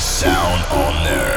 Sound Owner.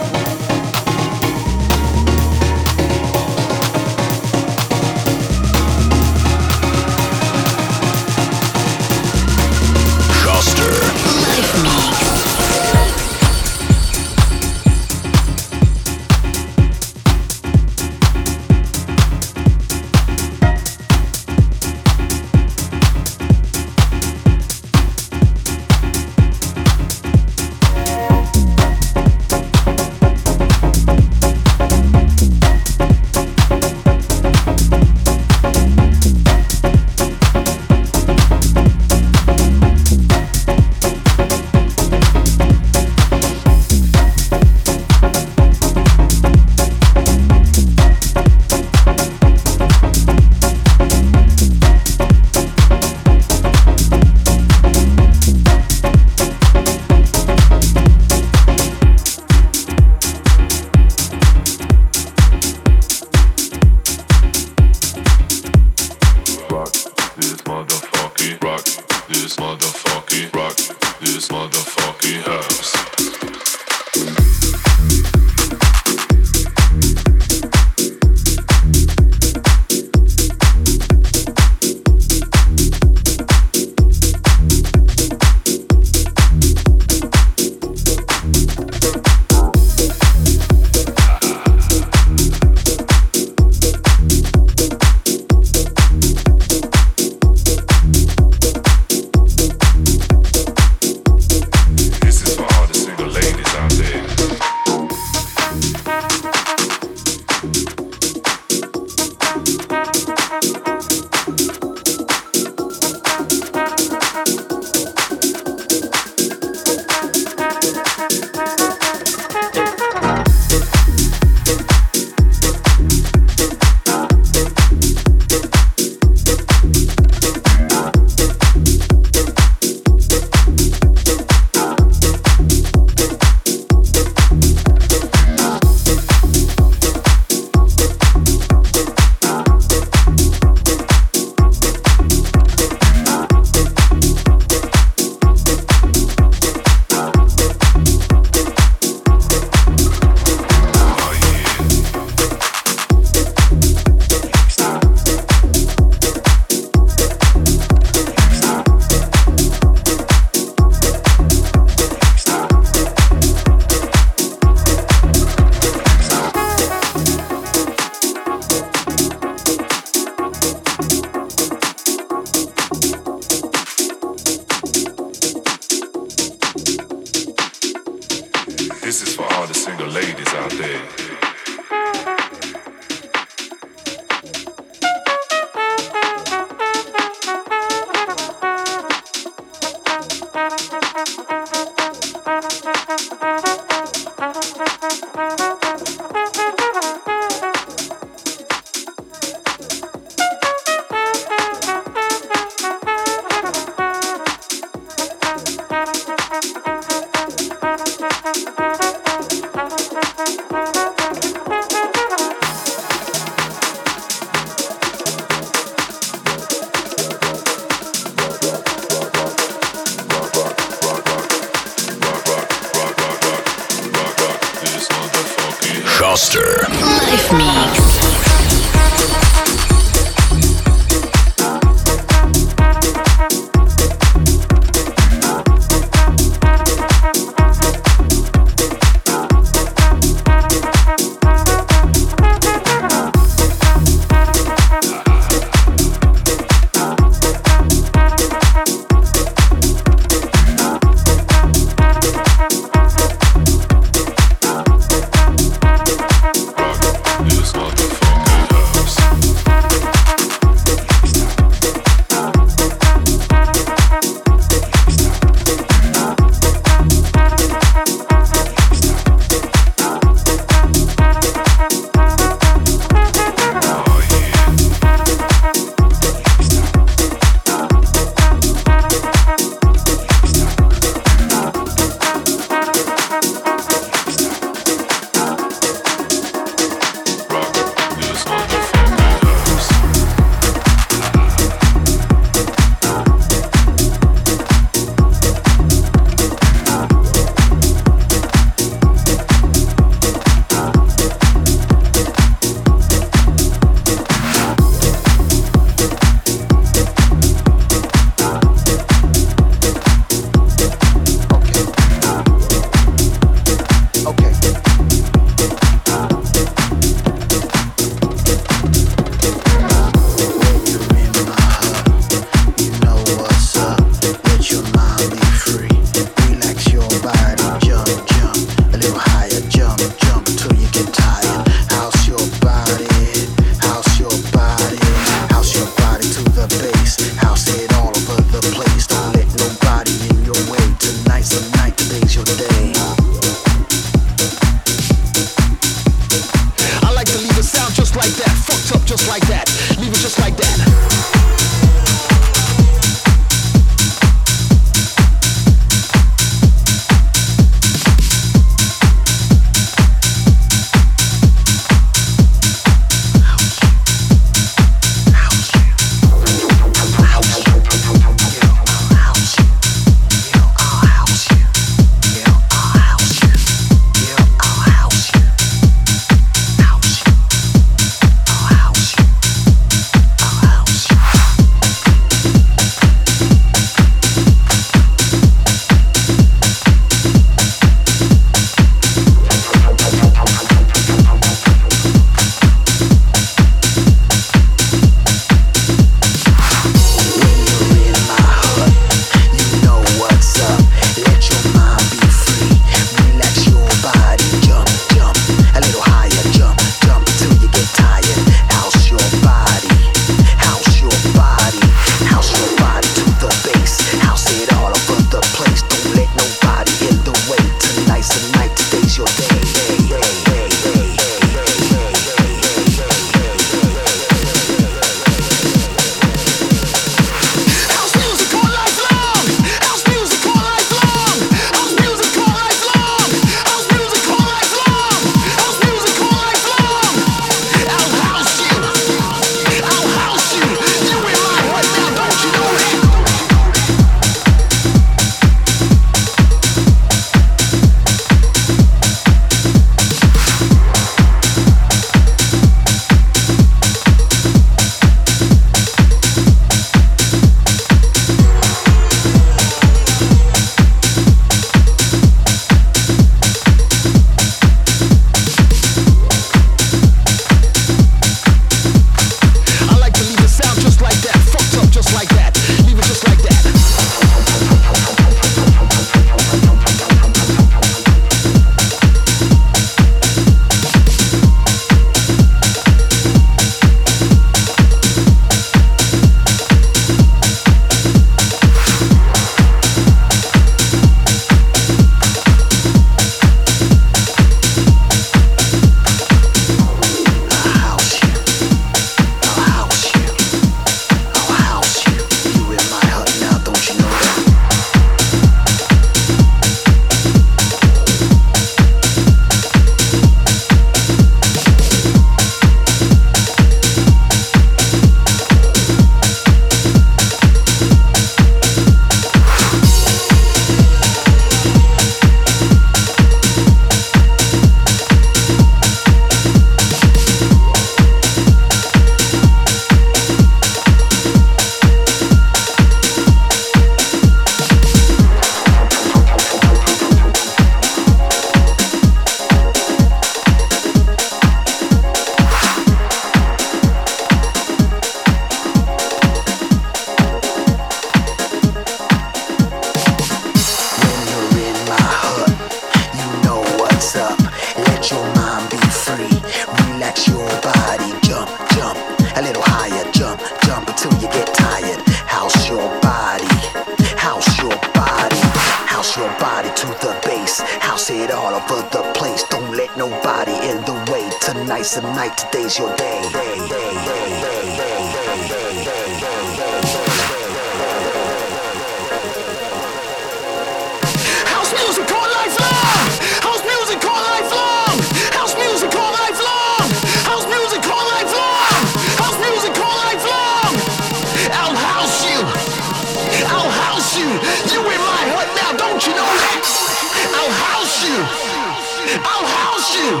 you.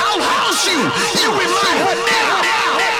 I'll house you. You in my hood now. now.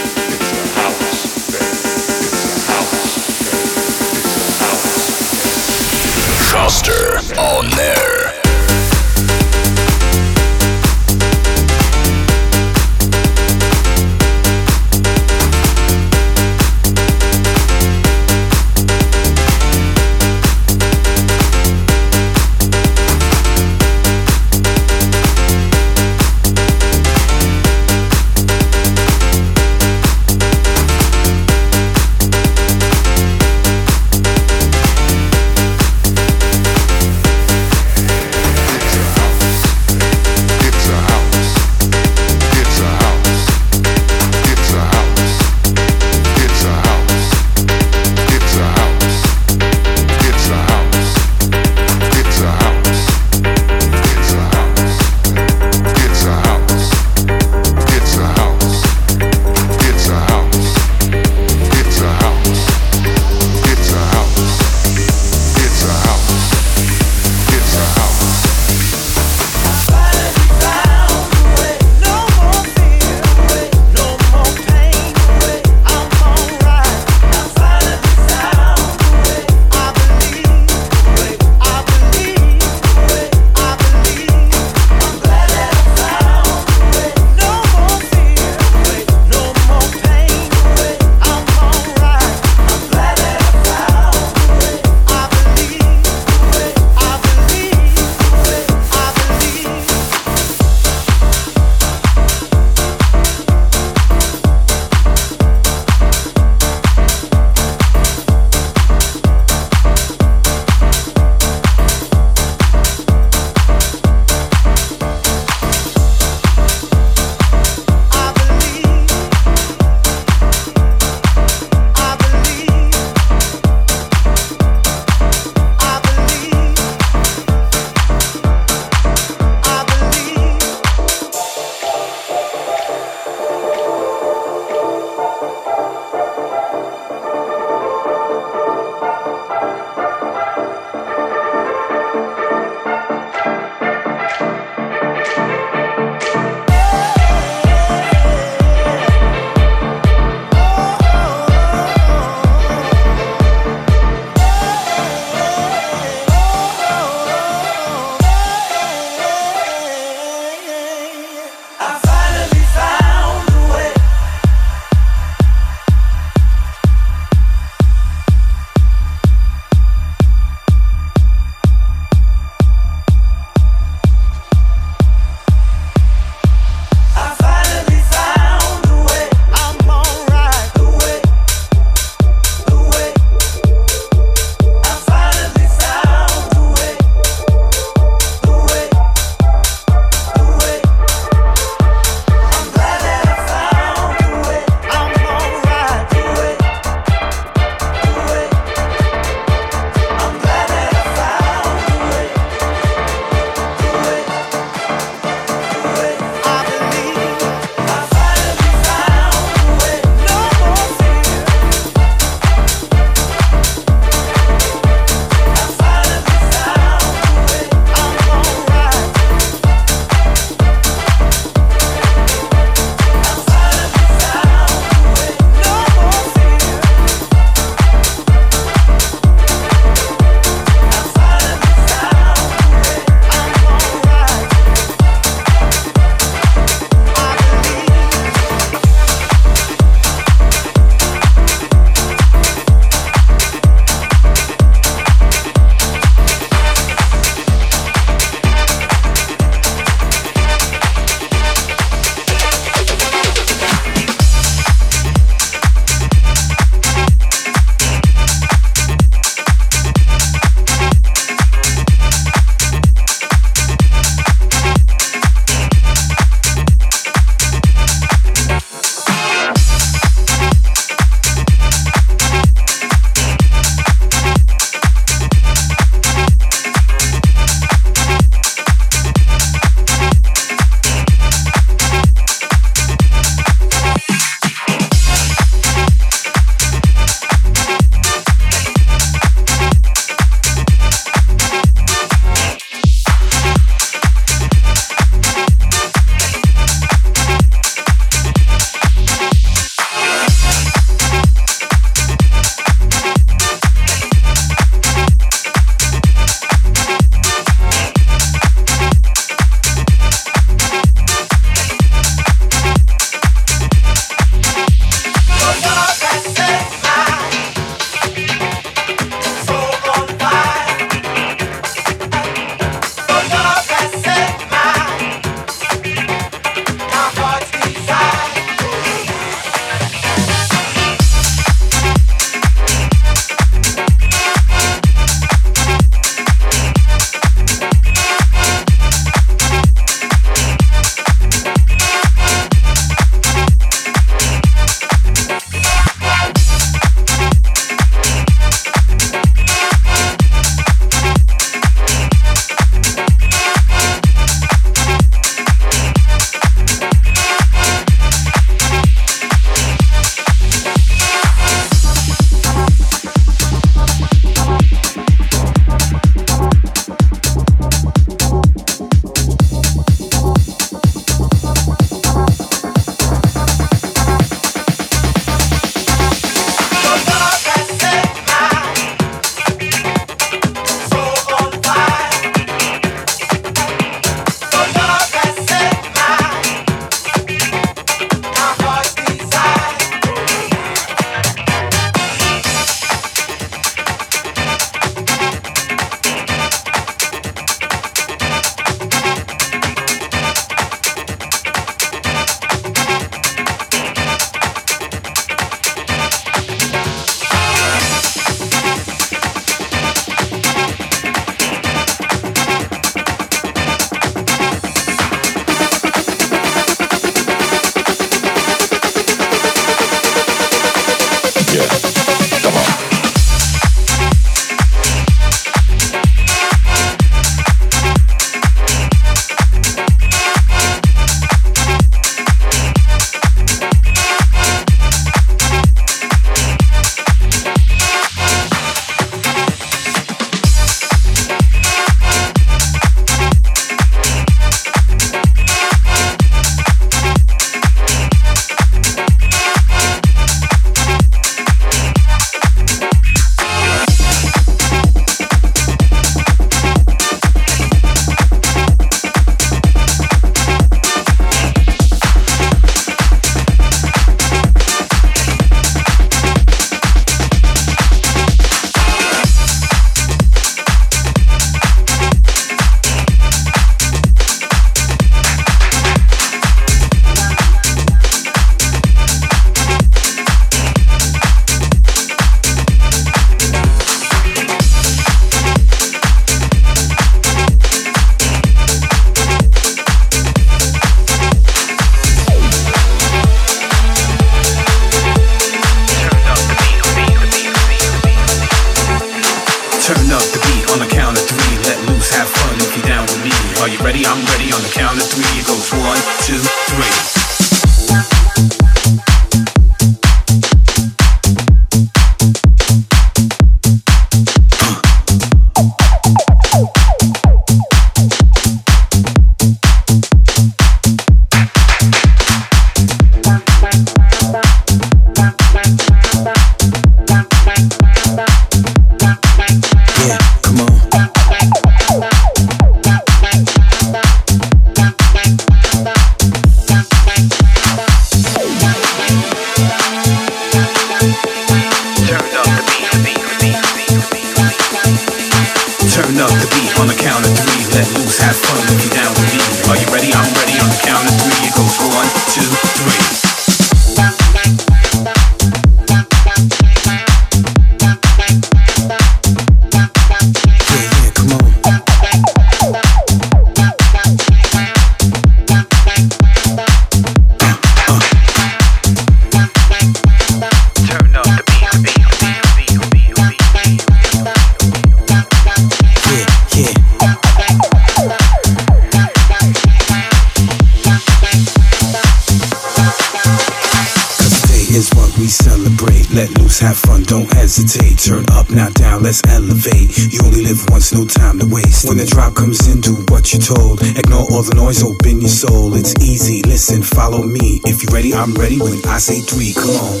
Hesitate. Turn up, not down, let's elevate. You only live once, no time to waste. When the drop comes in, do what you're told. Ignore all the noise, open your soul. It's easy, listen, follow me. If you're ready, I'm ready. When I say three, come on.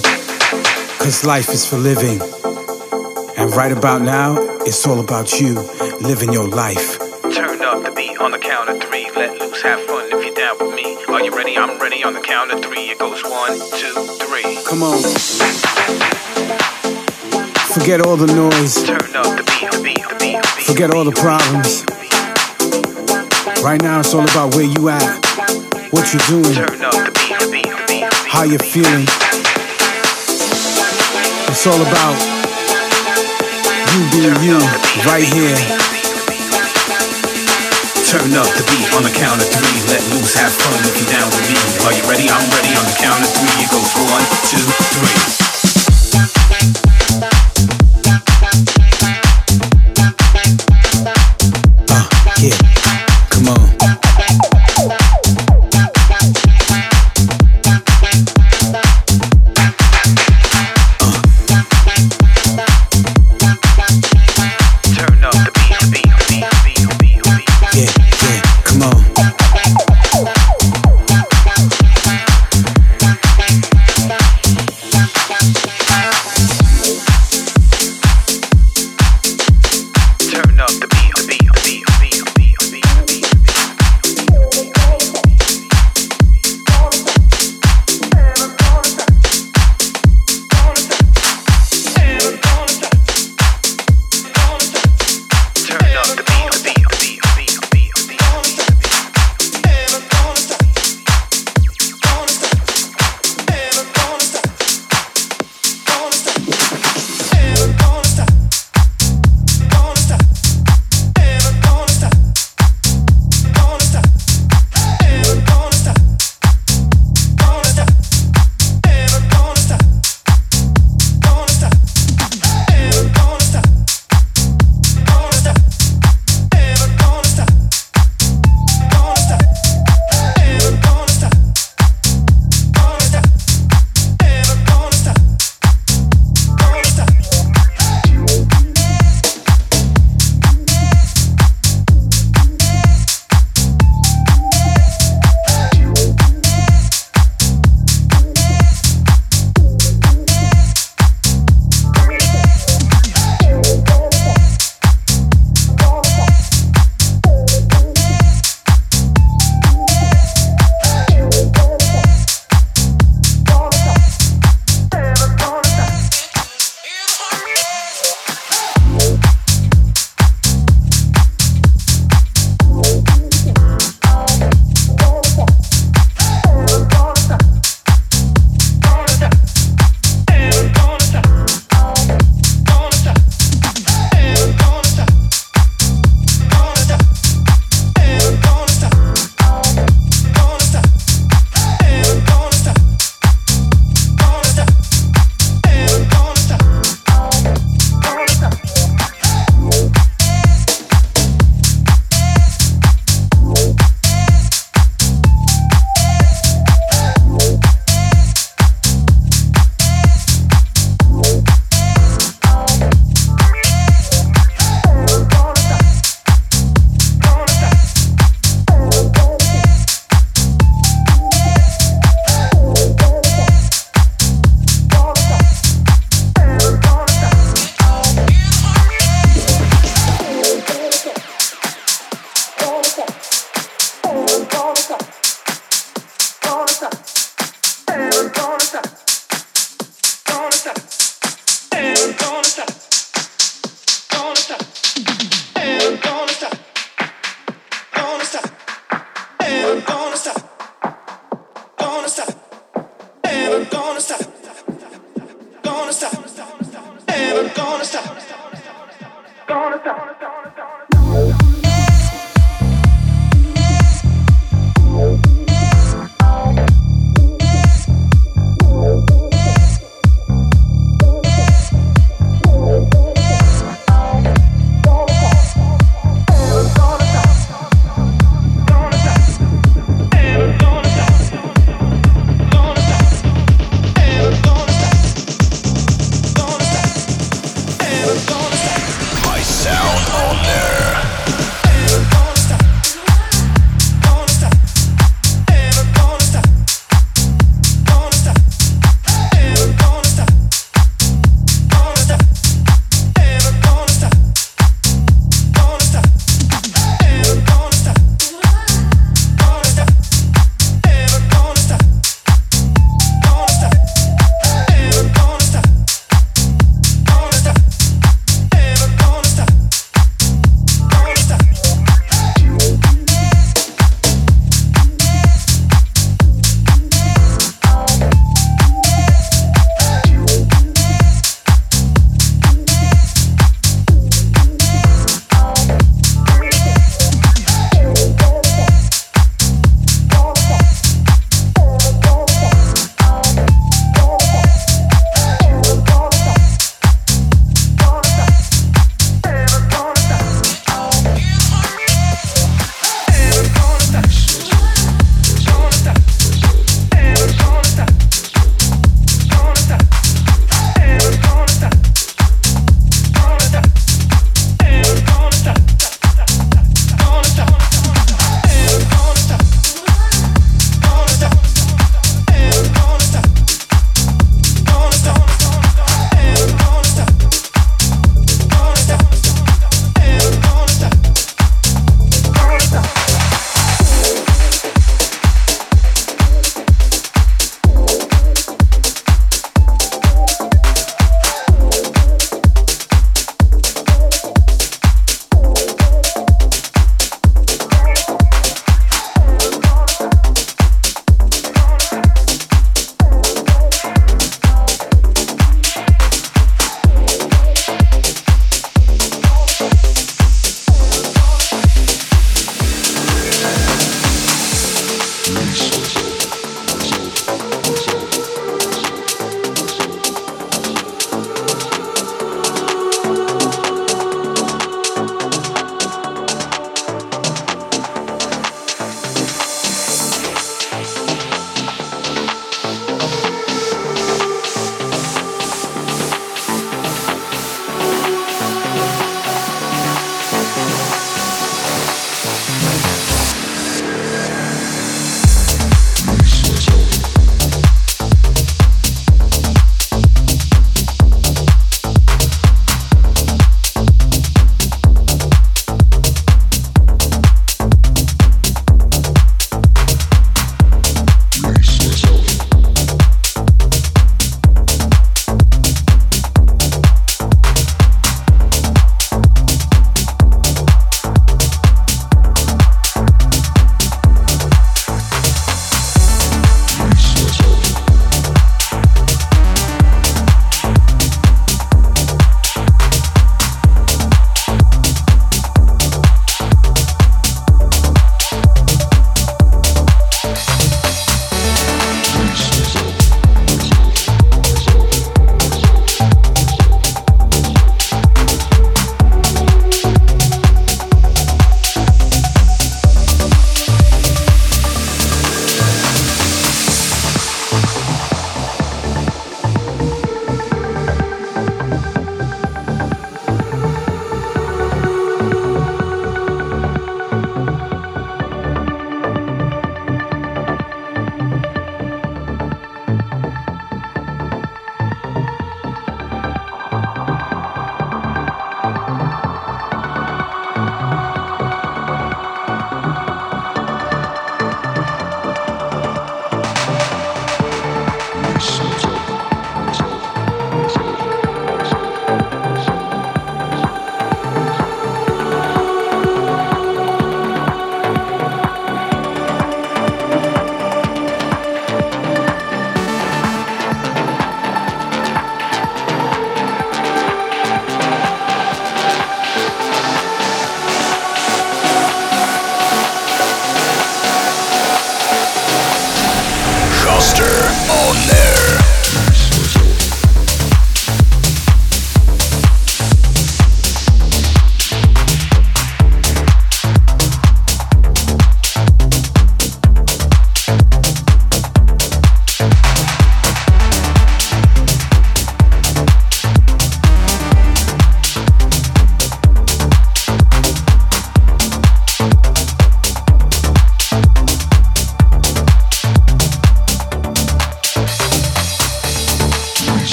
Cause life is for living. And right about now, it's all about you, living your life. Up the beat on the count of three. Let loose, have fun if you're down with me. Are you ready? I'm ready on the count of three. It goes one, two, three. Come on. Forget all the noise. Turn up the beat. Forget all the problems. Right now it's all about where you at, what you're doing, how you're feeling. It's all about you being you right here. Turn up the beat on the count of three. Let loose, have fun you're down with me. Are you ready? I'm ready on the count of three. It goes one, two, three.